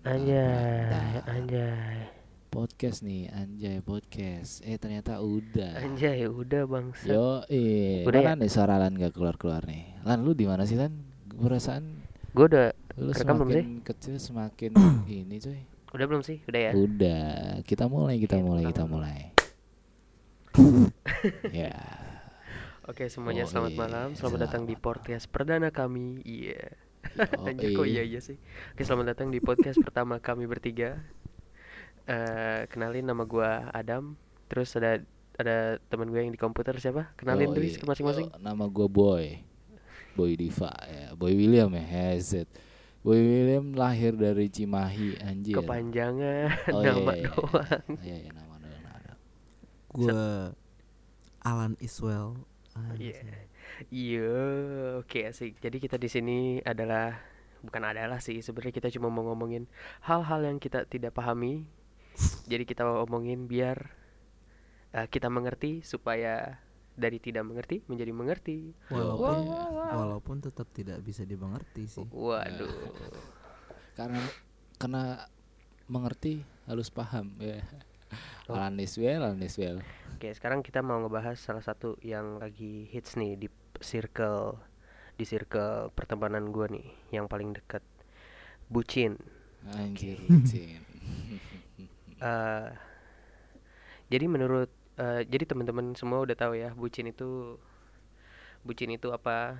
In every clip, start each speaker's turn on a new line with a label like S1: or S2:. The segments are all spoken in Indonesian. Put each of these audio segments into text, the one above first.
S1: Anjay, anjay,
S2: Podcast nih, anjay podcast. Eh ternyata udah.
S1: anjay, udah bangsa.
S2: Yo, eh,
S1: Udah ya?
S2: mana nih suara Lan gak keluar-keluar nih? Lan lu di mana sih Lan? Perasaan
S1: Gue udah,
S2: lu
S1: Kerekam belum
S2: semakin kecil semakin ini cuy.
S1: udah belum sih? Udah ya.
S2: Udah, kita mulai, kita mulai, kita mulai. ya.
S1: Oke semuanya
S2: Oh,
S1: selamat
S2: iya,
S1: malam, selamat datang di
S2: selamat
S1: podcast perdana kami. Iya.
S2: Oh,
S1: Anjir kok iya iya sih. Oke selamat datang di podcast pertama kami bertiga. Eh kenalin nama gua Adam. Terus ada ada teman gue yang di komputer siapa? Kenalin
S2: Oh,
S1: dulu
S2: iya.
S1: ke masing-masing.
S2: Oh, nama gua Boy. Boy Diva ya. Boy William ya, Hezet. Boy William lahir dari Cimahi, anjir.
S1: Kepanjangan
S2: Oh, iya,
S1: nama
S2: iya, iya.
S1: doang.
S2: Iya, iya, nama doang.
S3: Gua Alan Iswell.
S1: Iya. Iya, oke asik. Jadi kita di sini adalah bukan adalah sih, sebenarnya kita cuma mau ngomongin hal-hal yang kita tidak pahami. Jadi kita mau omongin biar eh, kita mengerti supaya dari tidak mengerti menjadi mengerti.
S3: Walaupun
S1: wah.
S3: walaupun tetap tidak bisa dimengerti sih.
S1: Waduh.
S2: Karena kena mengerti harus paham ya.
S1: Oh.
S2: Alan Iswell, Alan Iswell.
S1: Oke, sekarang kita mau ngebahas salah satu yang lagi hits nih di circle di circle pertemanan gua nih yang paling dekat. Bucin.
S2: Anjir, Cin.
S1: eh jadi menurut eh, jadi teman-teman semua udah tahu ya bucin itu bucin itu apa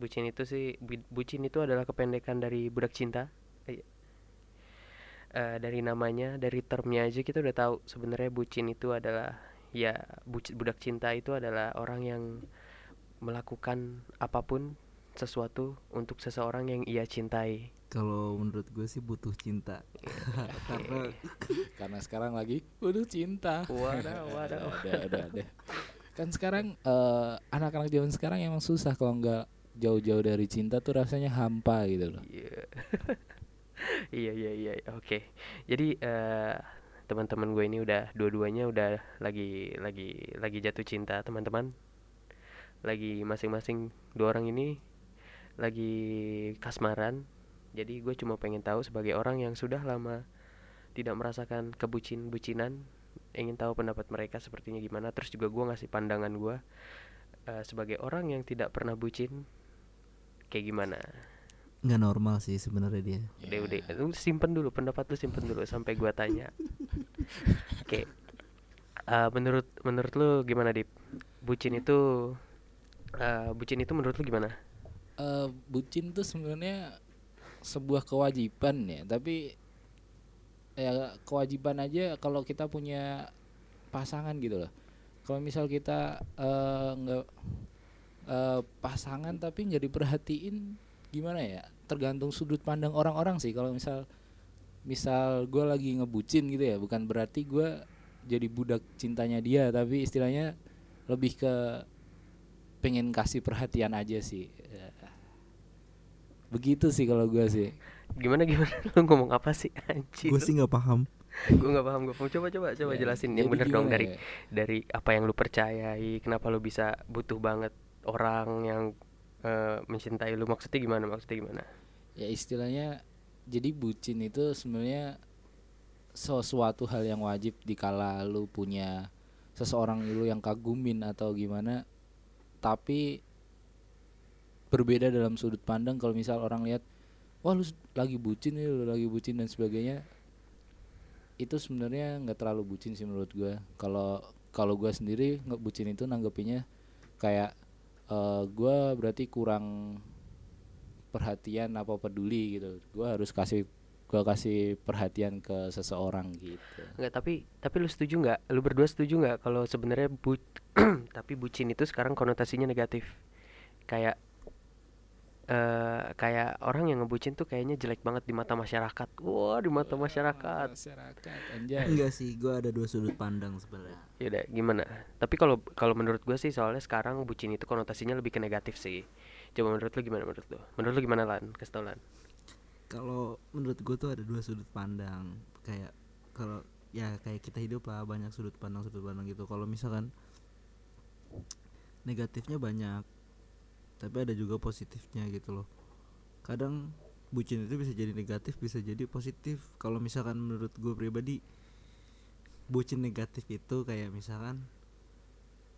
S1: bucin itu sih bu- bucin itu adalah kependekan dari budak cinta eh, dari namanya dari termnya aja kita udah tahu sebenarnya bucin itu adalah ya buc- budak cinta itu adalah orang yang melakukan apa pun sesuatu untuk seseorang yang ia cintai
S3: Kalau menurut gue sih butuh cinta. Karena
S2: Karena sekarang lagi waduh cinta.
S1: wadah wadah
S2: Ada, ada, ada. Kan sekarang eh, anak-anak zaman sekarang emang susah kalau nggak jauh-jauh dari cinta tuh rasanya hampa gitu loh.
S1: Iya. iya iya iya oke. Jadi eh teman-teman gue ini udah dua-duanya udah lagi lagi lagi jatuh cinta teman-teman. Lagi masing-masing dua orang ini lagi kasmaran. Jadi gue cuma pengen tahu sebagai orang yang sudah lama tidak merasakan kebucin-bucinan, ingin tahu pendapat mereka sepertinya gimana. Terus juga gue ngasih pandangan gue eh, sebagai orang yang tidak pernah bucin kayak gimana.
S3: nggak normal sih sebenarnya dia.
S1: Udah,
S2: Ya.
S1: udah, lu simpen dulu pendapat lu simpen dulu sampai gua tanya. Oke. Eh, menurut menurut lu gimana, Dip? Bucin itu eh, bucin itu menurut lu gimana?
S2: Eh, bucin tuh sebenarnya sebuah kewajiban ya, tapi ya kewajiban aja kalau kita punya pasangan gitu loh. Kalau misal kita eh, nggak eh, pasangan tapi nggak diperhatiin gimana ya? Tergantung sudut pandang orang-orang sih. Kalau misal misal gue lagi ngebucin gitu ya, bukan berarti gue jadi budak cintanya dia, tapi istilahnya lebih ke pengen kasih perhatian aja sih. Ya. Begitu sih kalau gua sih.
S1: Gimana gimana lu ngomong apa sih anjir?
S3: Gue sih nggak paham.
S1: gua nggak paham gua coba coba coba
S2: Ya,
S1: jelasin yang bener dong
S2: gimana
S1: dari
S2: ya?
S1: dari apa yang lu percayai, kenapa lu bisa butuh banget orang yang eh, mencintai lu maksudnya gimana maksudnya gimana?
S2: Ya istilahnya jadi bucin itu sebenarnya sesuatu hal yang wajib dikala lu punya seseorang lu yang kagumin atau gimana tapi berbeda dalam sudut pandang kalau misal orang lihat wah lu lagi bucin nih lu lagi bucin dan sebagainya. Itu sebenarnya nggak terlalu bucin sih menurut gua. Kalau kalau gua sendiri nggak bucin itu nanggepinnya kayak eh gua berarti kurang perhatian apa peduli gitu. Gua harus kasih gua kasih perhatian ke seseorang gitu
S1: Enggak, tapi tapi lu setuju nggak? Lu berdua setuju nggak kalau sebenarnya bu tapi bucin itu sekarang konotasinya negatif. Kayak eh kayak orang yang ngebucin tuh kayaknya jelek banget di mata masyarakat. Wah, di mata masyarakat.
S2: masyarakat anjay
S3: Enggak sih, gue ada dua sudut pandang sebenarnya.
S1: Yaudah, gimana? Tapi kalau kalau menurut gue sih soalnya sekarang bucin itu konotasinya lebih ke negatif sih. Coba menurut lu gimana menurut lu? Menurut lu gimana Lan? Kasih tau Lan.
S3: Kalau menurut gue tuh ada dua sudut pandang. Kayak kalau ya kayak kita hidup lah banyak sudut pandang sudut pandang gitu. Kalau misalkan negatifnya banyak, tapi ada juga positifnya gitu loh. Kadang bucin itu bisa jadi negatif bisa jadi positif kalau misalkan menurut gue pribadi bucin negatif itu kayak misalkan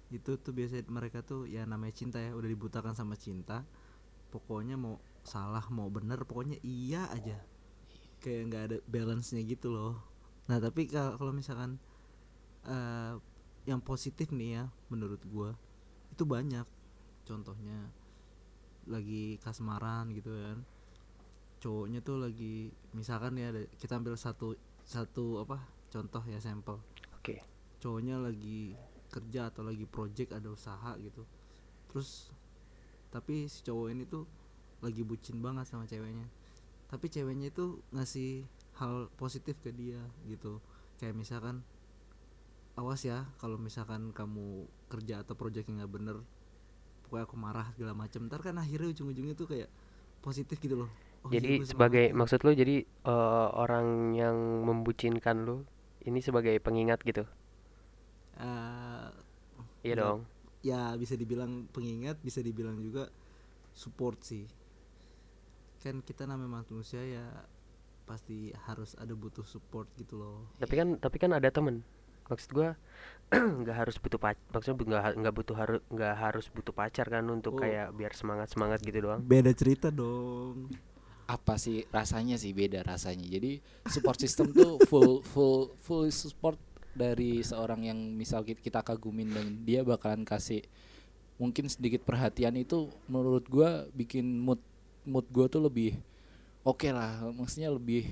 S3: itu tuh biasanya mereka tuh ya namanya cinta ya udah dibutakan sama cinta pokoknya mau salah mau bener pokoknya iya aja. Kayak nggak ada balance nya gitu loh. Nah tapi kal- kalau misalkan eh yang positif nih ya menurut gua itu banyak. Contohnya lagi kasmaran gitu kan. Cowoknya tuh lagi misalkan ya kita ambil satu satu apa contoh ya sampel.
S1: Oke.
S3: cowoknya lagi kerja atau lagi project ada usaha gitu. Terus tapi si cowok ini tuh lagi bucin banget sama ceweknya. Tapi ceweknya itu ngasih hal positif ke dia gitu. Kayak misalkan awas ya kalau misalkan kamu kerja atau project yang nggak bener pokoknya aku marah segala macam ntar kan akhirnya ujung-ujungnya tuh kayak positif gitu loh. Oh iya,
S1: jadi
S3: gua
S1: sebagai maksud lu jadi eh, orang yang membucinkan lu ini sebagai pengingat gitu.
S3: Eh,
S1: Iya dong.
S3: ya bisa dibilang pengingat bisa dibilang juga support sih kan kita namanya manusia ya pasti harus ada butuh support gitu loh
S1: Tapi kan tapi kan ada temen. Maksud gua nggak harus butuh pacar. Maksudnya nggak nggak butuh harus nggak harus butuh pacar kan untuk
S3: Oh.
S1: kayak biar semangat semangat gitu doang.
S3: beda cerita dong
S2: apa sih rasanya sih beda rasanya jadi support system tuh full full full support dari seorang yang misal ki- kita kagumin dan dia bakalan kasih mungkin sedikit perhatian itu menurut gua bikin mood mood gua tuh lebih oke lah maksudnya lebih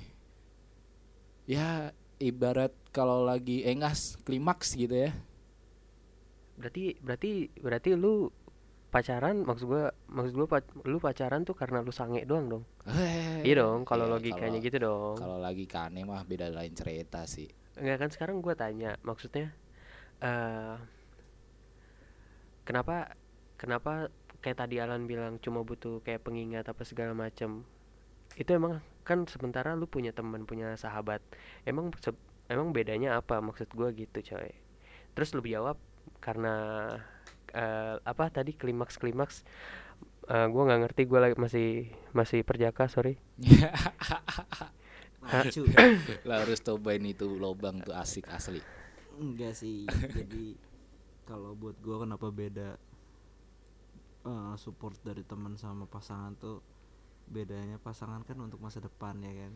S2: ya ibarat kalau lagi engas klimaks gitu ya
S1: Berarti berarti berarti lu pacaran maksud gua maksud gua pac- lu pacaran tuh karena lu sange doang dong. Iya dong, kalau
S2: Iya,
S1: logikanya
S2: kalau-
S1: gitu dong.
S2: kalau lagi kane mah beda lain cerita sih
S1: Enggak kan sekarang gua tanya, maksudnya eh kenapa kenapa kayak tadi Alan bilang cuma butuh kayak pengingat apa segala macam. Itu emang kan sementara lu punya teman, punya sahabat. Emang emang bedanya apa maksud gua gitu, coy. Terus lu jawab karena eh, apa tadi klimaks klimaks Eh gua nggak ngerti gua lagi masih masih perjaka sorry
S3: Macu.
S2: lah harus cobain itu lobang tuh asik asli
S3: enggak sih jadi kalau buat gua kenapa beda eh, support dari teman sama pasangan tuh bedanya pasangan kan untuk masa depan ya kan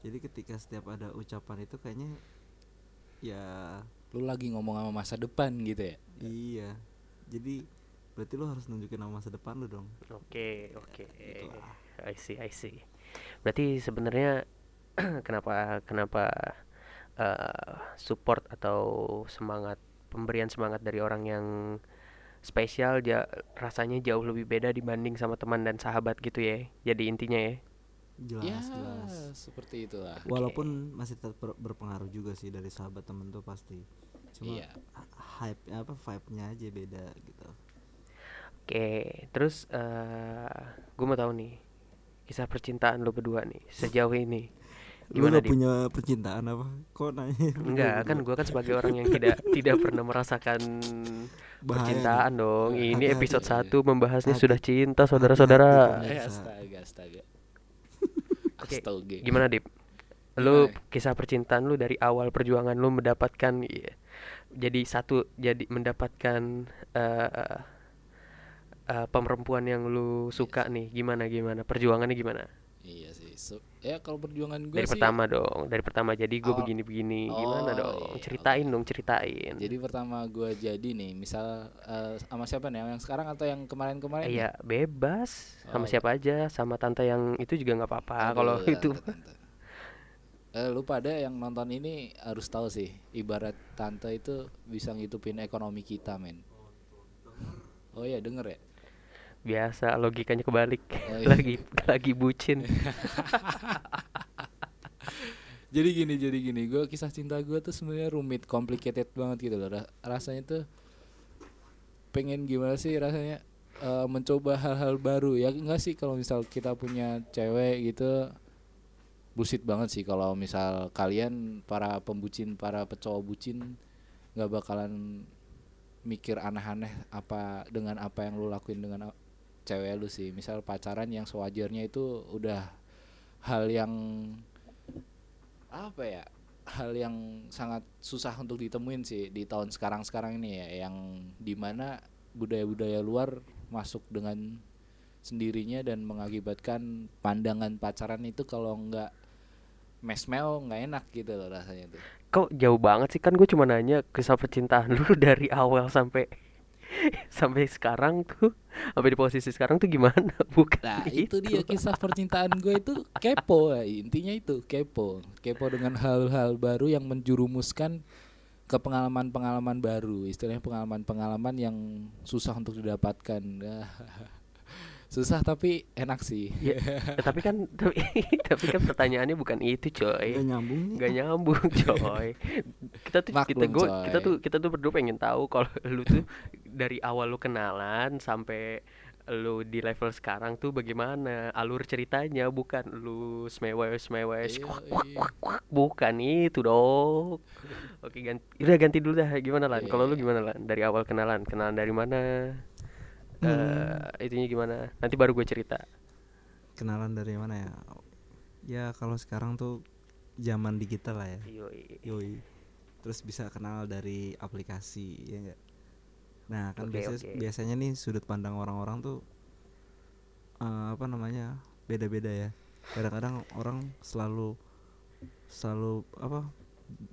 S3: jadi ketika setiap ada ucapan itu kayaknya ya
S2: lu lagi ngomong sama masa depan gitu ya
S3: iya jadi berarti lu harus nunjukin nama masa depan lu dong
S1: Oke, oke.
S3: Itulah.
S1: I see, I see. Berarti sebenarnya kenapa kenapa eh, support atau semangat pemberian semangat dari orang yang spesial ja- rasanya jauh lebih beda dibanding sama teman dan sahabat gitu ya. Jadi intinya ya.
S3: jelas
S2: ya
S3: jelas
S2: seperti itulah
S3: walaupun masih tetap ber- berpengaruh juga sih dari sahabat temen tuh pasti cuma
S2: Iya.
S3: hype apa vibe-nya aja beda gitu
S1: Oke, terus eh gue mau tahu nih kisah percintaan lo berdua nih sejauh ini.
S3: Lu
S1: Gimana
S3: gak
S1: Dip?
S3: punya percintaan apa kok nanya
S1: Enggak, kan gue kan sebagai orang yang tidak tidak pernah merasakan
S3: Bahaya
S1: percintaan dong. Ini
S3: Hati-hati.
S1: episode 1 membahasnya
S3: Hati-
S1: sudah cinta saudara-saudara.
S2: eh astaga astaga
S1: Oke,
S2: astaga
S1: Gimana Dip? Lu
S2: Gimana?
S1: kisah percintaan lu dari awal perjuangan lu mendapatkan iya, jadi satu jadi mendapatkan eh eh, perempuan yang lu suka nih. Gimana gimana? Perjuangannya gimana?
S2: Iya sih So- ya kalau perjuangan gue
S1: Dari
S2: sih
S1: pertama dong, dari pertama jadi gue
S2: Oh.
S1: begini-begini. Gimana
S2: Oh,
S1: dong?
S2: iya,
S1: Ceritain dong, ceritain.
S2: jadi pertama gue jadi nih misal eh, sama siapa nih yang sekarang atau yang kemarin-kemarin?
S1: Iya, bebas sama
S2: Oh.
S1: siapa aja, sama tante yang itu juga nggak apa-apa. Kalau
S2: tante,
S1: itu
S2: tante. Eh, lu pada yang nonton ini harus tahu sih ibarat tante itu bisa ngitupin ekonomi kita men oh iya denger ya
S1: biasa logikanya kebalik.
S2: Oh, iya.
S1: lagi lagi bucin.
S2: jadi gini jadi gini gue kisah cinta gue tuh sebenarnya rumit complicated banget gitu loh Ra- rasanya tuh pengen gimana sih rasanya eh, mencoba hal-hal baru ya enggak sih kalau misal kita punya cewek gitu bullshit banget sih kalau misal kalian para pembucin para pecowok bucin nggak bakalan mikir aneh-aneh apa dengan apa yang lu lakuin dengan cewek lu sih. Misal pacaran yang sewajarnya itu udah hal yang apa ya hal yang sangat susah untuk ditemuin sih di tahun sekarang-sekarang ini ya. Yang di mana budaya-budaya luar masuk dengan sendirinya dan mengakibatkan pandangan pacaran itu kalau nggak mesmel nggak enak gitu loh rasanya tuh.
S1: Kok jauh banget sih? Kan gue cuma nanya kisah percintaan lu dari awal sampai sampai sekarang tuh sampai di posisi sekarang tuh gimana? Bukan
S2: Nah itu dia kisah percintaan gue itu kepo ya. intinya itu kepo. Kepo dengan hal-hal baru yang menjurumuskan ke pengalaman-pengalaman baru istilahnya pengalaman-pengalaman yang susah untuk didapatkan susah tapi enak sih.
S1: Ya, ya, tapi kan tapi, tapi kan pertanyaannya bukan itu coy.
S3: Nggak nyambung nih.
S1: Nggak nyambung coy. Kita tuh kita
S2: Maklum,
S1: gua,
S2: coy.
S1: kita tuh kita tuh berdua pengen tahu kalau lu tuh dari awal lu kenalan sampai lu di level sekarang tuh bagaimana? Alur ceritanya bukan lu smewes smewes
S2: Iya,
S1: kuak, kuak,
S2: iya.
S1: kuak, kuak. bukan itu dong oke ganti udah ganti dulu dah. Gimana lan?
S2: Iya,
S1: kalau lu
S2: iya.
S1: gimana lan? Dari awal kenalan kenalan dari mana eh itunya gimana? Nanti baru gue cerita.
S3: Kenalan dari mana ya? Ya kalau sekarang tuh zaman digital lah ya.
S1: Yoi.
S3: yoi. Terus bisa kenal dari aplikasi ya enggak nah kan
S1: Oke,
S3: biasa
S1: oke.
S3: biasanya nih sudut pandang orang-orang tuh eh, apa namanya beda-beda ya. Kadang-kadang orang selalu selalu apa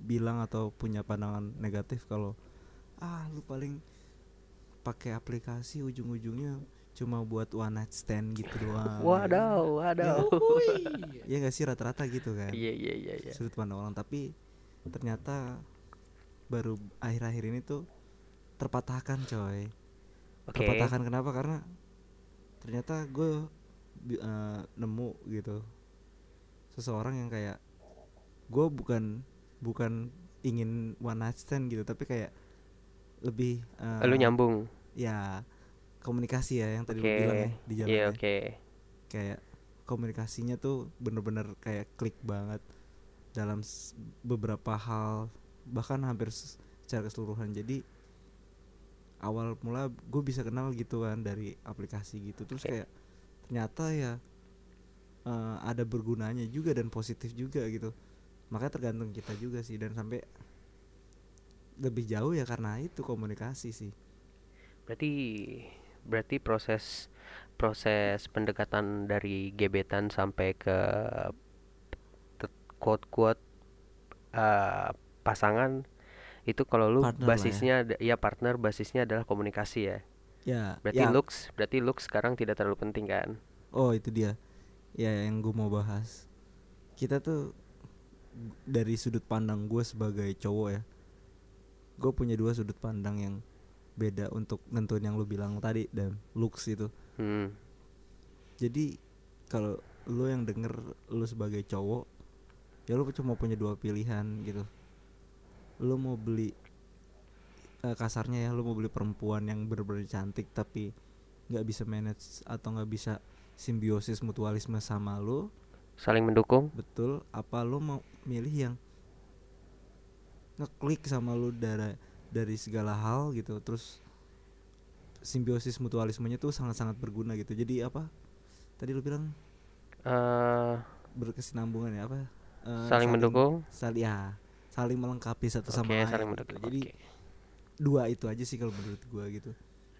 S3: bilang atau punya pandangan negatif kalau ah lu paling pakai aplikasi ujung-ujungnya cuma buat one night stand gitu doang
S1: Wadaw, wadaw.
S3: ya gak sih rata-rata gitu kan
S1: Iya iya iya iya.
S3: sudut pandang orang tapi ternyata baru akhir-akhir ini tuh terpatahkan coy
S1: Oke.
S3: terpatahkan kenapa karena ternyata gue nemu gitu seseorang yang kayak gue bukan bukan ingin one night stand gitu tapi kayak lebih eh,
S1: Lu nyambung.
S3: Ya komunikasi ya yang tadi lu bilang ya di jalan
S1: Iya
S3: ya.
S1: oke.
S3: kayak komunikasinya tuh bener-bener kayak klik banget dalam beberapa hal bahkan hampir secara keseluruhan jadi awal mula gue bisa kenal gitu kan dari aplikasi gitu terus
S1: Oke.
S3: kayak ternyata ya eh, ada bergunanya juga dan positif juga gitu makanya tergantung kita juga sih dan sampai lebih jauh ya karena itu komunikasi sih
S1: Berarti berarti proses proses pendekatan dari gebetan sampai ke quote quote pasangan itu kalau lu
S3: Partner ya.
S1: basisnya ada- ya partner basisnya adalah komunikasi ya.
S3: ya
S1: Berarti
S3: ya,
S1: looks berarti looks sekarang tidak terlalu penting kan?
S3: Oh itu dia Ya yang gue mau bahas Kita tuh Dari sudut pandang gue sebagai cowok ya Gue punya dua sudut pandang yang Beda untuk nentuin yang lu bilang tadi Dan looks itu
S1: Hmm.
S3: Jadi kalau lu yang denger lu sebagai cowok Ya lu cuma punya dua pilihan gitu Lu mau beli eh, Kasarnya ya lu mau beli perempuan yang bener-bener cantik Tapi nggak bisa manage atau nggak bisa simbiosis mutualisme sama lu
S1: Saling mendukung.
S3: betul apa lu mau milih yang ngeklik sama lu dari dari segala hal gitu terus simbiosis mutualismenya tuh sangat-sangat berguna gitu jadi apa tadi lu bilang
S1: eh
S3: berkesinambungan ya apa Eh,
S1: saling mendukung.
S3: saling ya saling melengkapi satu
S1: Oke,
S3: sama lain
S1: saling
S3: gitu.
S1: mendukung.
S3: jadi
S1: Oke.
S3: dua itu aja sih kalau menurut gua gitu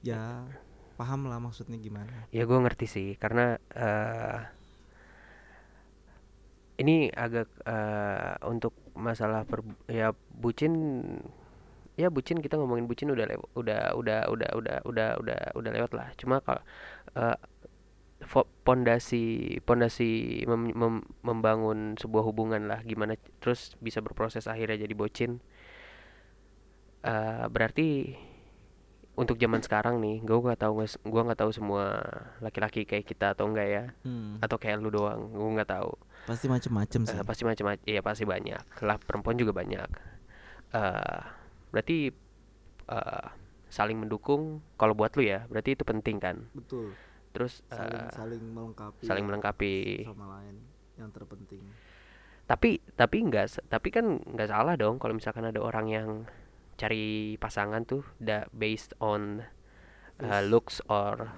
S3: ya paham lah maksudnya gimana
S1: Ya gue ngerti sih karena eh ini agak eh, untuk masalah per ya bucin ya bucin kita ngomongin bucin udah lew- udah udah udah udah udah udah udah lewat lah. Cuma kalau eh, fo- pondasi pondasi mem- mem- membangun sebuah hubungan lah. Gimana terus bisa berproses akhirnya jadi bocin. Eh berarti untuk zaman sekarang nih gue nggak tahu gua nggak tahu semua laki-laki kayak kita atau enggak ya.
S3: Hmm,
S1: atau kayak lu doang gue nggak tahu.
S3: Pasti macem-macem sih.
S1: Eh, pasti macam iya pasti banyak. Lah perempuan juga banyak. Eh berarti eh saling mendukung kalau buat lu ya berarti itu penting kan?
S3: Betul.
S1: Terus
S3: saling
S1: eh,
S3: saling melengkapi
S1: saling melengkapi.
S3: sama lain yang terpenting.
S1: Tapi tapi enggak s- tapi kan nggak salah dong kalau misalkan ada orang yang cari pasangan tuh da based on uh, looks or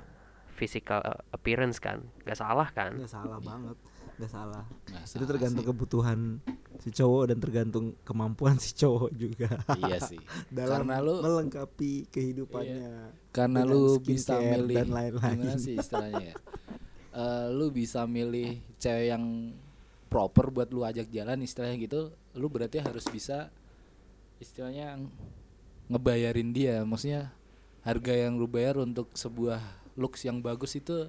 S1: physical uh, appearance kan? Nggak salah kan?
S3: Nggak salah banget nggak salah.
S2: Nggak
S3: itu
S2: salah
S3: tergantung
S2: sih.
S3: kebutuhan si cowok dan tergantung kemampuan si cowok juga.
S2: Iya sih.
S3: Dalam
S2: Karena lu-
S3: melengkapi kehidupannya
S2: karena
S3: dengan
S2: lu bisa milih
S3: dan lain-lain.
S2: gimana sih istilahnya ya? Eh, lu bisa milih cewek yang proper buat lu ajak jalan istilahnya gitu lu berarti harus bisa istilahnya ngebayarin dia. Maksudnya harga yang lu bayar untuk sebuah looks yang bagus itu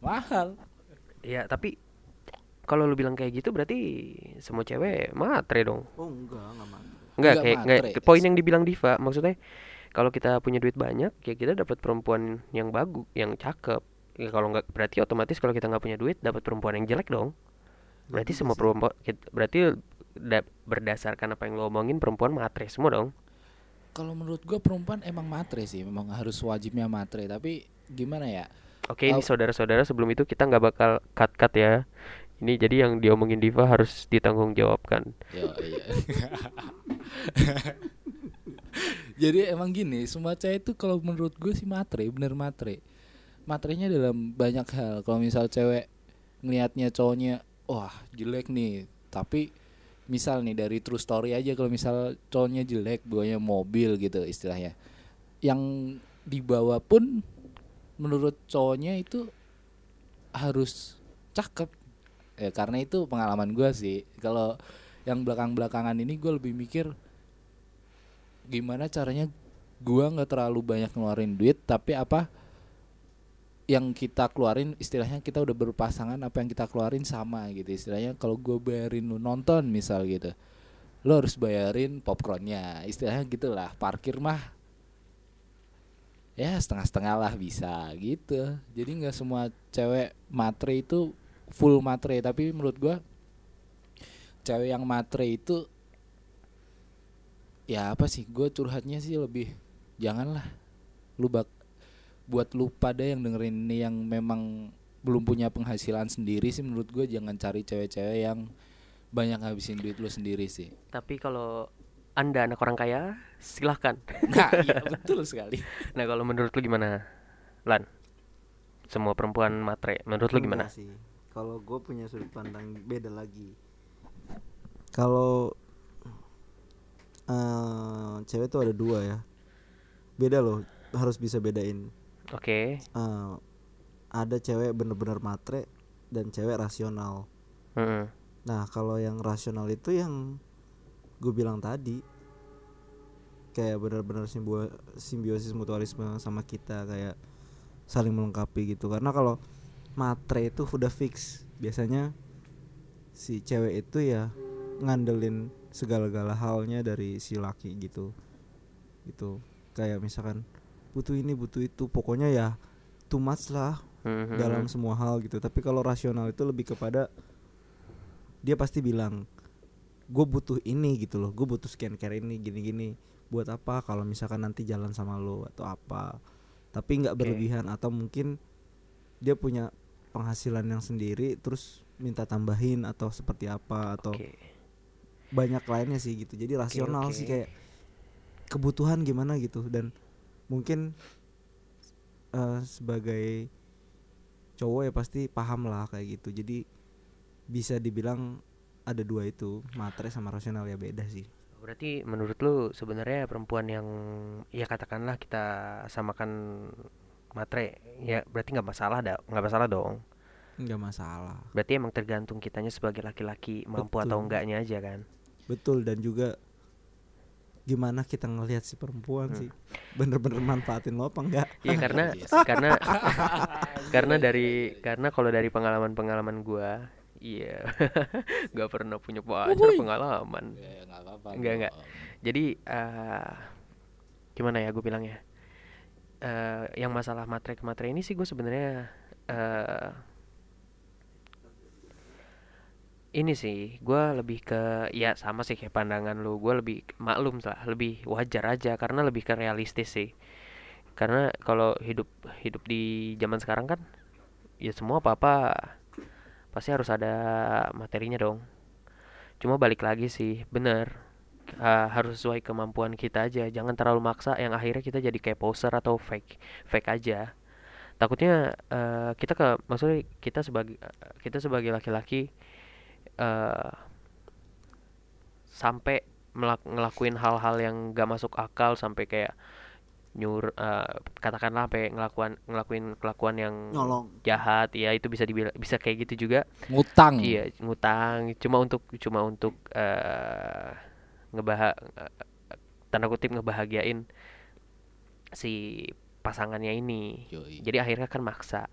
S2: mahal.
S1: Ya tapi kalau lu bilang kayak gitu berarti semua cewek matre dong
S3: oh enggak enggak mati
S1: Enggak
S2: Enggak
S1: kayak enggak
S2: matre.
S1: poin yang dibilang Diva maksudnya kalau kita punya duit banyak ya kita dapat perempuan yang bagus, yang cakep. Ya kalau nggak berarti otomatis kalau kita nggak punya duit dapat perempuan yang jelek dong. Berarti
S3: juga
S1: semua
S3: sih.
S1: perempuan berarti da- berdasarkan apa yang lo omongin perempuan matre semua dong.
S2: kalau menurut gua perempuan emang matre sih memang harus wajibnya matre tapi gimana ya
S1: Oke, ini
S2: Oh.
S1: saudara-saudara sebelum itu kita nggak bakal cut-cut ya. Ini jadi yang diomongin Diva harus ditanggung jawabkan.
S2: Yo, iya. Jadi emang gini, semua cewek itu kalau menurut gue sih matre, bener matre. Matrenya dalam banyak hal. Kalau misal cewek ngelihatnya cowoknya, wah jelek nih, tapi misal nih dari true story aja kalau misal cowoknya jelek, bawanya mobil gitu istilahnya. Yang dibawa pun menurut cowoknya itu harus cakep. Ya karena itu pengalaman gua sih. Kalau yang belakang-belakangan ini gue lebih mikir gimana caranya gua nggak terlalu banyak ngeluarin duit tapi apa yang kita keluarin istilahnya kita udah berpasangan apa yang kita keluarin sama gitu. Istilahnya kalau gue bayarin lu nonton misal gitu lo harus bayarin popcornnya. Istilahnya gitulah parkir mah ya setengah-setengah lah bisa gitu. Jadi nggak semua cewek matre itu full matre tapi menurut gua cewek yang matre itu ya apa sih gue curhatnya sih lebih janganlah lu bak buat lu pada yang dengerin ini yang memang belum punya penghasilan sendiri sih menurut gue jangan cari cewek-cewek yang banyak ngabisin duit lu sendiri sih
S1: Tapi kalau Anda anak orang kaya, silahkan.
S2: nah iya betul sekali
S1: Nah, kalau menurut lu gimana? Lan. Semua perempuan matre. Menurut lu gimana?
S3: Sih kalau gue punya sudut pandang beda lagi. Kalau eh cewek tuh ada dua ya. Beda loh harus bisa bedain.
S1: Oke.
S3: Eh, ada cewek bener-bener matre dan cewek rasional.
S1: Mm-mm.
S3: nah kalau yang rasional itu yang gue bilang tadi. Kayak bener-bener simbio- simbiosis mutualisme sama kita kayak saling melengkapi gitu. Karena kalau matre itu udah fix. Biasanya si cewek itu ya ngandelin segala-gala halnya dari si laki gitu. Gitu. Kayak misalkan butuh ini butuh itu. Pokoknya ya too much lah
S1: Mhm.
S3: dalam semua hal gitu. Tapi kalau rasional itu lebih kepada dia pasti bilang gue butuh ini gitu loh. Gue butuh skincare ini gini-gini. Buat apa kalau misalkan nanti jalan sama lo atau apa? Tapi nggak
S1: Oke.
S3: berlebihan atau mungkin dia punya penghasilan yang sendiri terus minta tambahin atau seperti apa atau
S1: Oke.
S3: banyak lainnya sih gitu jadi rasional sih
S1: oke.
S3: kayak kebutuhan gimana gitu dan mungkin eh, sebagai cowok ya pasti paham lah kayak gitu jadi bisa dibilang ada dua itu matre sama rasional ya beda sih
S1: Berarti menurut lu sebenarnya perempuan yang ya katakanlah kita samakan matre, ya berarti nggak masalah dah, nggak masalah dong.
S3: nggak masalah
S1: Berarti emang tergantung kitanya sebagai laki-laki mampu atau
S3: Betul.
S1: enggaknya aja kan.
S3: betul dan juga gimana kita ngelihat si perempuan sih bener-bener manfaatin lo apa enggak
S1: Iya karena karena karena dari karena kalau dari pengalaman-pengalaman gua, iya nggak pernah punya pacar pengalaman.
S2: ya nggak apa-apa
S1: Enggak, enggak.
S2: Bro.
S1: Jadi eh gimana ya gue bilangnya? Eh yang masalah matre ini sih gue sebenarnya eh ini sih gue lebih ke ya sama sih kayak pandangan lu gue lebih maklum lah lebih wajar aja karena lebih ke realistis sih. Karena kalau hidup hidup di zaman sekarang kan ya semua apa apa pasti harus ada materinya dong. Cuma balik lagi sih bener uh, harus sesuai kemampuan kita aja. Jangan terlalu maksa yang akhirnya kita jadi kayak poser atau fake fake aja. Takutnya eh, kita ke maksudnya kita sebagai kita sebagai laki-laki eh sampai melak- ngelakuin hal-hal yang gak masuk akal sampai kayak nyur eh, katakanlah sampai ngelakuin ngelakuin kelakuan yang
S3: nyolong.
S1: jahat ya itu bisa dibilang bisa kayak gitu juga.
S2: Ngutang.
S1: Iya ngutang. Cuma untuk cuma untuk eh ngebah tanda kutip ngebahagiain si pasangannya ini.
S2: Yoi.
S1: jadi akhirnya kan maksa.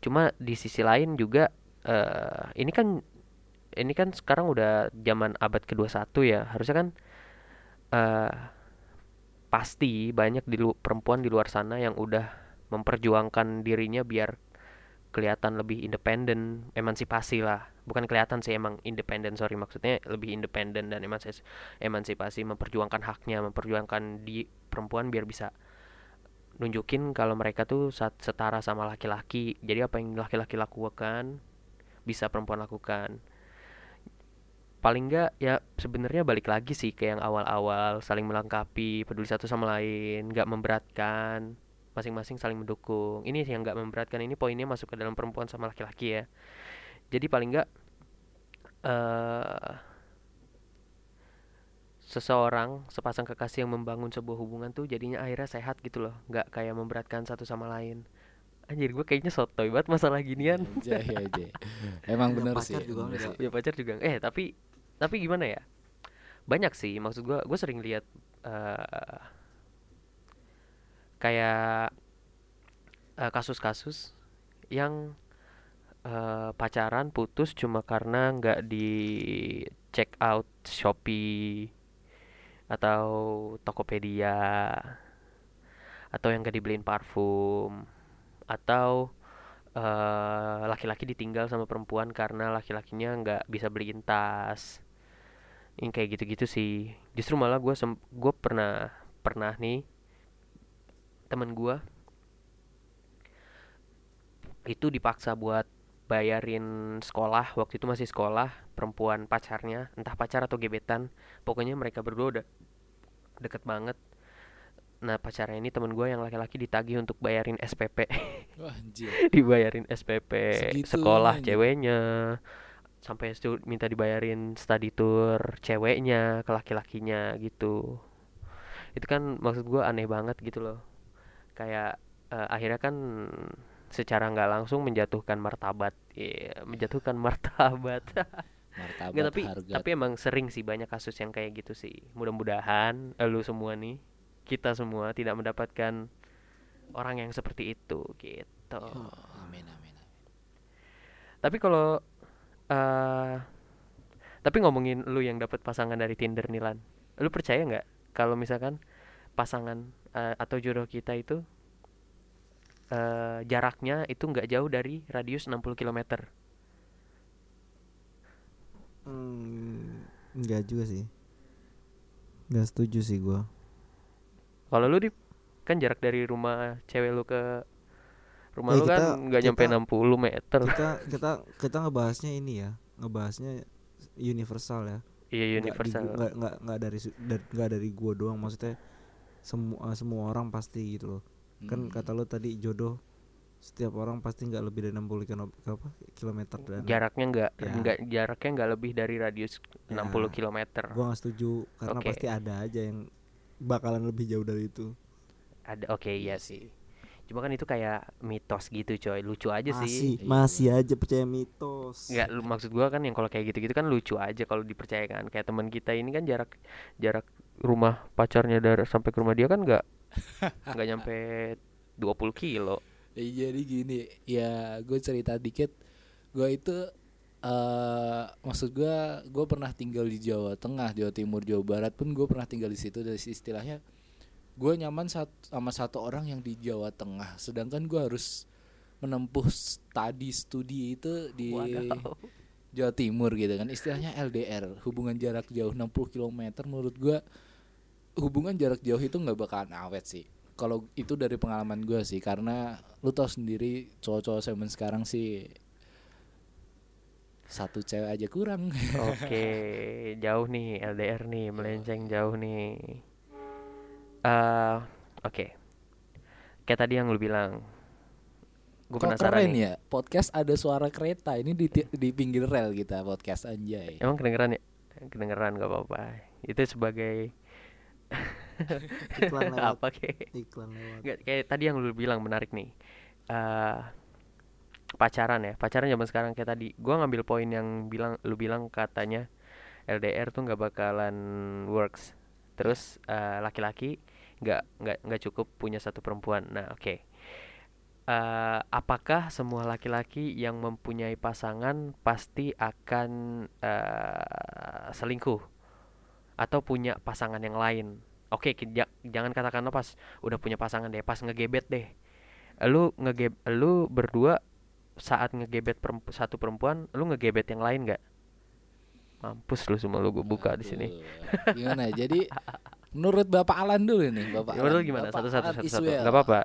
S1: Cuma di sisi lain juga eh ini kan ini kan sekarang udah zaman abad ke-21 ya. Harusnya kan eh pasti banyak di lu- perempuan di luar sana yang udah memperjuangkan dirinya biar kelihatan lebih independen emansipasi lah. Bukan kelihatan sih emang independen sorry maksudnya lebih independen dan emansis- emansipasi memperjuangkan haknya memperjuangkan di perempuan biar bisa nunjukin kalau mereka tuh setara sama laki-laki. Jadi apa yang laki-laki lakukan bisa perempuan lakukan. Paling enggak ya sebenarnya balik lagi sih ke yang awal-awal saling melengkapi peduli satu sama lain nggak memberatkan masing-masing saling mendukung. Ini yang nggak memberatkan ini poinnya masuk ke dalam perempuan sama laki-laki ya. Jadi paling enggak eh seseorang sepasang kekasih yang membangun sebuah hubungan tuh jadinya akhirnya sehat gitu loh. Nggak kayak memberatkan satu sama lain. Anjir gue kayaknya sotoy banget masalah ginian.
S2: Aja ya aja emang
S3: Punya
S2: bener
S3: pacar
S2: sih
S3: juga
S2: bener sih.
S1: punya pacar juga eh tapi tapi gimana ya? Banyak sih maksud gua gue sering lihat eh kayak eh, kasus-kasus yang eh, pacaran putus cuma karena nggak di check out Shopee atau Tokopedia atau yang gak dibeliin parfum atau eh, laki-laki ditinggal sama perempuan karena laki-lakinya nggak bisa beliin tas. Yang kayak gitu-gitu sih. Justru malah gue gue pernah pernah nih temen gue itu dipaksa buat bayarin sekolah waktu itu masih sekolah perempuan pacarnya entah pacar atau gebetan pokoknya mereka berdua udah deket banget. Nah pacarnya ini temen gue yang laki-laki ditagih untuk bayarin SPP
S2: Wah, anjir.
S1: Dibayarin SPP
S2: Segitunya
S1: sekolah
S2: anjing.
S1: ceweknya sampai stu- minta dibayarin study tour ceweknya ke laki-lakinya gitu. Itu kan maksud gua aneh banget gitu loh kayak eh, akhirnya kan secara nggak langsung menjatuhkan martabat. Iya, menjatuhkan martabat.
S2: Martabat
S1: Nggak, tapi
S2: harga.
S1: tapi emang sering sih banyak kasus yang kayak gitu sih. Mudah-mudahan eh, lu semua nih kita semua tidak mendapatkan orang yang seperti itu gitu.
S2: Amin amin amin.
S1: Tapi kalau eh tapi ngomongin lu yang dapat pasangan dari Tinder nih Lan. Lu percaya nggak kalau misalkan pasangan eh, atau jodoh kita itu eh jaraknya itu nggak jauh dari radius 60 km.
S3: Hmm, enggak juga sih. Enggak setuju sih gua.
S1: Kalau lu di kan jarak dari rumah cewek lu ke rumah
S3: Eh,
S1: lu kan
S3: kita-
S1: nggak nyampe
S3: kita-
S1: 60 meter.
S3: Kita kita kita ngebahasnya ini ya, ngebahasnya universal ya.
S1: Iya
S3: Nggak
S1: universal.
S3: nggak nggak nggak dari nggak dari gua doang maksudnya semua semua orang pasti gitu loh. Kan
S2: Hmm.
S3: kata lo tadi jodoh setiap orang pasti nggak lebih dari 60 kilo, apa, kilometer dan
S1: Jaraknya nggak
S3: Ya.
S1: nggak jaraknya nggak lebih dari radius 60
S3: Ya.
S1: km.
S3: gua nggak setuju karena
S1: Oke.
S3: pasti ada aja yang bakalan lebih jauh dari itu.
S1: Ada oke iya sih. Cuma kan itu kayak mitos gitu coy, lucu aja
S3: masih
S1: sih.
S2: Iya,
S3: masih aja percaya mitos.
S1: Nggak, lu- maksud gua kan yang kalau kayak gitu-gitu kan lucu aja kalau dipercayakan. Kayak teman kita ini kan jarak jarak rumah pacarnya dari sampai ke rumah dia kan nggak nggak nyampe 20 kilo.
S2: Eh, jadi gini ya gue cerita dikit. Gue itu eh maksud gue gue pernah tinggal di Jawa Tengah Jawa Timur Jawa Barat pun gue pernah tinggal di situ. Dari istilahnya gue nyaman sat- sama satu orang yang di Jawa Tengah. Sedangkan gue harus menempuh studi studi itu di
S1: Wadaw.
S2: Jawa Timur gitu kan. Istilahnya LDR hubungan jarak jauh 60 km menurut gua hubungan jarak jauh itu nggak bakalan awet sih kalau itu dari pengalaman gua sih karena lu tau sendiri cowok-cowok zaman sekarang sih satu cewek aja kurang
S1: Oke, jauh nih LDR nih, melenceng jauh nih. eh oke. Kayak tadi yang lu bilang gue
S2: Kok
S1: penasaran
S2: keren
S1: nih
S2: ya? Podcast ada suara kereta. Ini di di pinggir rel kita podcast anjay.
S1: emang kedengeran ya kedengeran gak apa-apa itu sebagai
S3: Iklan lewat.
S1: apa kayak
S3: iklan lewat.
S1: Nggak, kayak tadi yang lu bilang menarik nih. Eh pacaran ya. Pacaran zaman sekarang kayak tadi. Gua ngambil poin yang bilang lu bilang katanya LDR tuh nggak bakalan works. Terus eh, laki-laki nggak nggak nggak cukup punya satu perempuan. Nah oke. Eh, apakah semua laki-laki yang mempunyai pasangan pasti akan eh, selingkuh atau punya pasangan yang lain. Oke jangan katakan lo pas udah punya pasangan deh pas ngegebet deh. Lu ngegeb lu berdua saat ngegebet perempu- satu perempuan lu ngegebet yang lain nggak? Mampus lu semua lu gue buka di sini.
S2: Aduh, Gimana? Jadi menurut Bapak Alan dulu nih, Bapak
S1: Ya, menurut
S2: Alan.
S1: gimana?
S2: Bapak
S1: satu satu satu satu nggak apa-apa.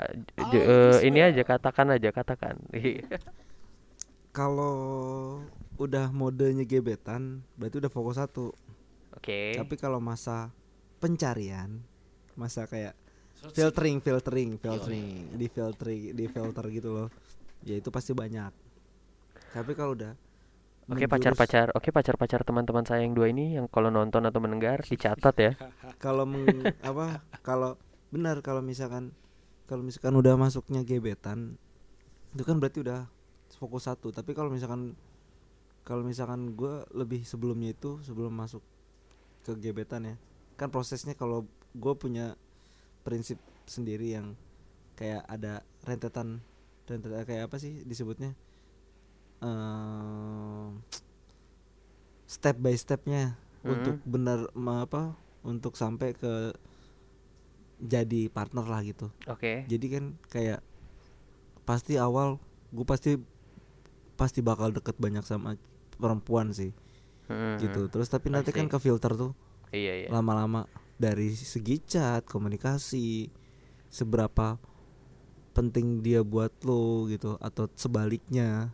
S1: Eh, ini aja katakan aja katakan.
S3: Kalau udah modenya gebetan berarti udah fokus satu
S1: oke.
S3: Tapi kalau masa pencarian masa kayak filtering filtering filtering di filtering di filter gitu loh. Ya itu pasti banyak. Tapi kalau udah
S1: Oke
S3: menjurus-
S1: pacar-pacar, oke pacar-pacar teman-teman saya yang dua ini yang kalau nonton atau mendengar dicatat ya.
S3: kalau meng, apa kalau benar kalau misalkan kalau misalkan udah masuknya gebetan itu kan berarti udah fokus satu. Tapi kalau misalkan kalau misalkan gue lebih sebelumnya itu sebelum masuk ke gebetan ya kan prosesnya kalau gue punya prinsip sendiri yang kayak ada rentetan rentetan kayak apa sih disebutnya Ehm, step by stepnya untuk
S1: Mhm.
S3: benar apa untuk sampai ke jadi partner lah gitu
S1: Oke.
S3: jadi kan kayak pasti awal gue pasti pasti bakal deket banyak sama perempuan sih
S1: Hmm,
S3: gitu. terus tapi nanti kan ke filter tuh
S1: Iya iya.
S3: lama-lama. Dari segi chat komunikasi seberapa penting dia buat lo gitu atau sebaliknya.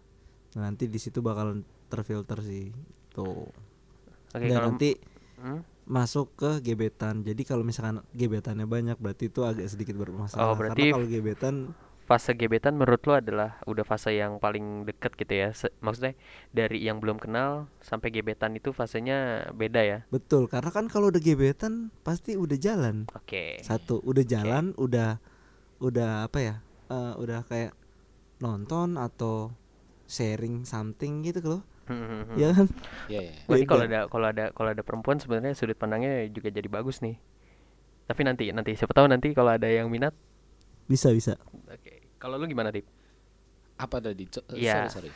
S3: Nah, nanti di situ bakal terfilter sih. Tuh.
S1: Oke
S3: dan
S1: kalau
S3: nanti
S1: Hmm?
S3: masuk ke gebetan. Jadi kalau misalkan gebetannya banyak berarti itu agak sedikit bermasalah.
S1: Oh, berarti
S3: karena kalau gebetan
S1: fase gebetan menurut lo adalah udah fase yang paling deket gitu ya. Se- maksudnya dari yang belum kenal sampai gebetan itu fasenya beda ya.
S3: betul karena kan kalau udah gebetan pasti udah jalan
S1: Oke.
S3: satu udah jalan udah udah apa ya eh, udah kayak nonton atau sharing something gitu loh
S1: Hmm, hmm.
S3: ya kan
S2: Iya, iya.
S1: Berarti kalau ada kalau ada kalau ada perempuan sebenarnya sudut pandangnya juga jadi bagus nih. Tapi nanti nanti siapa tahu nanti kalau ada yang minat.
S3: bisa bisa
S1: Oke. Kalau lu gimana, Dip?
S2: Apa tadi? Co- eh,
S1: Iya.
S2: Sorry, sorry.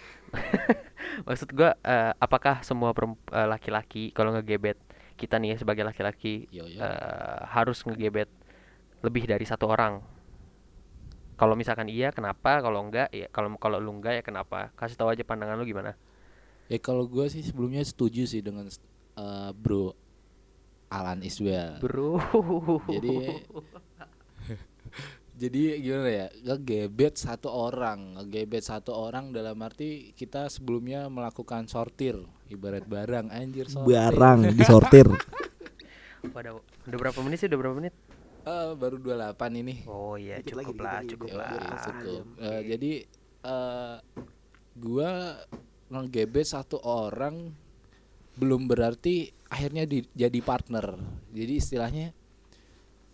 S1: Maksud gua eh, apakah semua eh, laki-laki kalau ngegebet kita nih ya sebagai laki-laki eh, harus ngegebet lebih dari satu orang? Kalau misalkan iya, kenapa? Kalau enggak, ya kalau kalau lu enggak ya kenapa? Kasih tahu aja pandangan lu gimana?
S2: Ya kalau gue sih sebelumnya setuju sih dengan eh, Bro Alan Iswell.
S1: Bro.
S2: Jadi jadi gimana ya ngegebet satu orang ngegebet satu orang dalam arti kita sebelumnya melakukan sortir ibarat barang anjir sortir
S3: barang disortir
S1: Waduh, udah berapa menit sih? Udah berapa menit?
S2: Eh, baru 28 ini
S1: Oh iya, cukup lah,
S3: lagi,
S1: cukup lah.
S2: Ya, cukup. Eh, jadi eh gua ngegebet satu orang belum berarti akhirnya di- jadi partner. Jadi istilahnya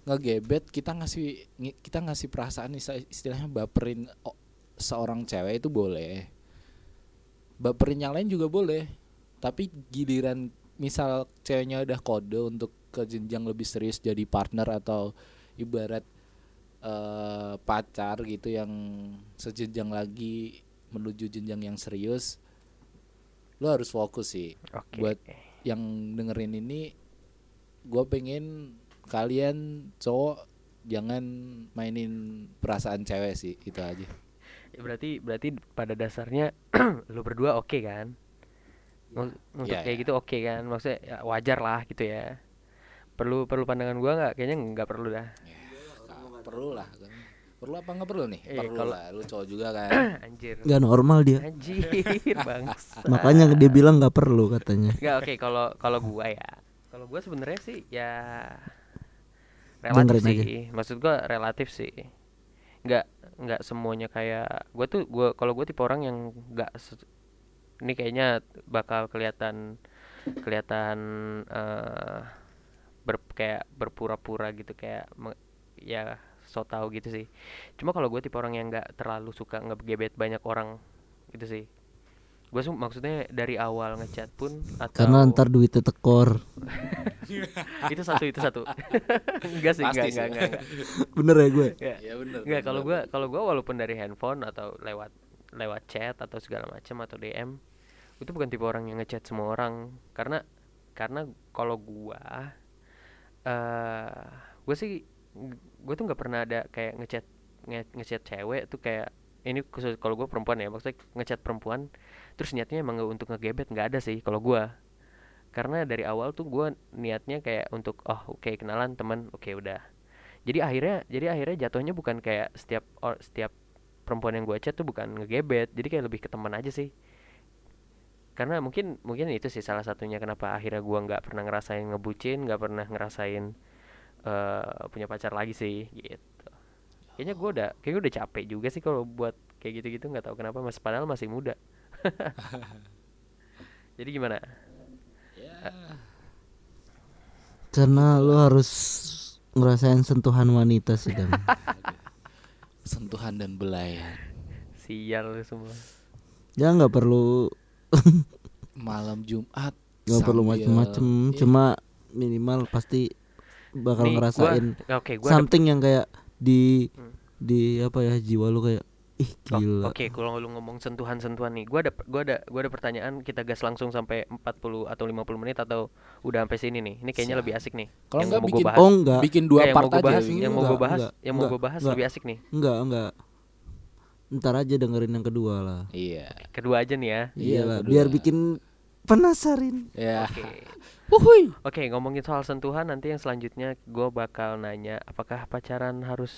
S2: ngegebet kita ngasih kita ngasih perasaan istilahnya baperin o- seorang cewek itu boleh. Baperin yang lain juga boleh. Tapi giliran misal ceweknya udah kode untuk ke jenjang lebih serius jadi partner atau ibarat eh, pacar gitu yang sejenjang lagi menuju jenjang yang serius lo harus fokus sih
S1: Oke.
S2: buat yang dengerin ini gue pengen kalian cowok jangan mainin perasaan cewek sih itu aja
S1: Ya, berarti berarti pada dasarnya lu berdua oke kan? Mak- Untuk
S2: Ya,
S1: kayak
S2: ya.
S1: gitu oke kan? Maksudnya ya wajar lah gitu ya. Perlu perlu pandangan gua nggak? Kayaknya nggak perlu dah.
S2: Nggak perlu lah kan. perlu apa nggak perlu nih
S1: Iya,
S2: perlu
S1: kalau-
S2: lah lu cowok juga kan
S1: Anjir.
S3: nggak normal dia
S1: Anjir, bangsa.
S3: makanya dia bilang nggak perlu katanya
S1: Nggak oke kalau kalau gua ya. Kalau gua sebenarnya sih ya
S3: Dengerin
S1: relatif sih. Maksud gua relatif sih. nggak nggak semuanya kayak gue tuh gue kalau gue tipe orang yang nggak ini kayaknya bakal kelihatan kelihatan eh ber kayak berpura-pura gitu kayak me- ya so tau gitu sih cuma kalau gue tipe orang yang nggak terlalu suka ngegebet banyak orang gitu sih gue maksudnya dari awal ngechat pun atau
S3: karena ntar duitnya tekor
S1: itu satu itu satu enggak sih enggak enggak
S2: sih.
S1: enggak, enggak.
S3: bener ya gue.
S2: Iya bener.
S1: Enggak, kalau gua kalau gua walaupun dari handphone atau lewat lewat chat atau segala macam atau DM itu bukan tipe orang yang ngechat semua orang karena karena kalau gua eh gua sih gua tuh nggak pernah ada kayak ngechat nge- ngechat cewek tuh kayak ini khusus kalau gua perempuan ya maksudnya ngechat perempuan terus niatnya emang nggak untuk ngegebet nggak ada sih kalau gua. Karena dari awal tuh gua niatnya kayak untuk oh oke kenalan teman oke udah. Jadi akhirnya jadi akhirnya jatuhnya bukan kayak setiap or, setiap perempuan yang gue chat tuh bukan ngegebet jadi kayak lebih ke teman aja sih. Karena mungkin mungkin itu sih salah satunya kenapa akhirnya gua nggak pernah ngerasain ngebucin nggak pernah ngerasain eh punya pacar lagi sih gitu. Kayaknya gua udah kayaknya udah capek juga sih kalau buat kayak gitu-gitu nggak tahu kenapa mas padahal masih muda jadi gimana
S3: karena lu harus ngerasain sentuhan wanita sih dan
S2: sentuhan dan belayan.
S1: sial lu semua
S3: ya nggak perlu
S2: Malam Jumat
S3: nggak perlu macem-macem
S2: Iya.
S3: cuma minimal pasti bakal
S1: Nih, gua-
S3: ngerasain
S1: gua ada-
S3: something yang kayak di
S1: Hmm.
S3: di apa ya jiwa lu kayak ih
S1: Oh,
S3: gila
S1: Oke, kalau lu ngomong sentuhan-sentuhan nih, gua ada gua ada gua ada pertanyaan, kita gas langsung sampai 40 atau 50 menit atau udah sampai sini nih. Ini kayaknya
S2: Siap.
S1: lebih asik nih.
S2: Kalau
S1: Yang
S2: enggak bikin
S1: bahas.
S3: oh enggak
S2: bikin dua
S1: Eh, yang
S2: part
S1: mau
S2: aja.
S1: bahas,
S2: bikin.
S1: yang mau gua bahas,
S3: enggak,
S1: yang mau gua bahas
S3: enggak.
S1: lebih asik nih.
S3: enggak enggak ntar aja dengerin yang kedua lah
S2: Iya.
S1: Kedua aja nih ya.
S2: Iya, kedua.
S3: biar bikin penasarin
S2: Ya.
S1: Oke.
S2: Wuhui.
S1: Oke, ngomongin soal sentuhan nanti yang selanjutnya gua bakal nanya apakah pacaran harus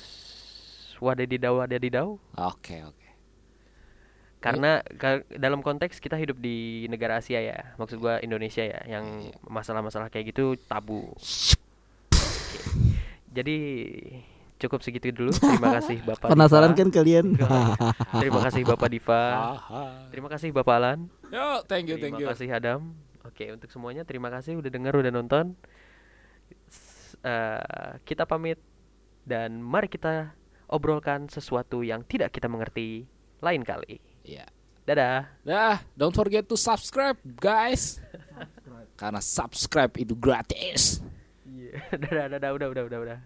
S1: wadadidau wadadidau?
S2: Oke, oke.
S1: Karena ka- dalam konteks kita hidup di negara Asia ya, maksud gua Indonesia ya, yang masalah-masalah kayak gitu tabu. Oke. Jadi cukup segitu dulu. Terima kasih Bapak.
S3: penasaran
S1: Diva.
S3: kan kalian
S1: Terima kasih Bapak Diva. Terima kasih Bapak Alan.
S2: Yo, thank you, thank
S1: Terima
S2: you.
S1: kasih Adam. Oke, untuk semuanya terima kasih udah denger udah nonton. S- eh, kita pamit dan mari kita obrolkan sesuatu yang tidak kita mengerti lain kali.
S2: Iya.
S1: Dadah.
S2: Dah, don't forget to subscribe, guys. Karena subscribe itu gratis.
S1: Iya. dadah, dadah, udah, udah, udah, udah.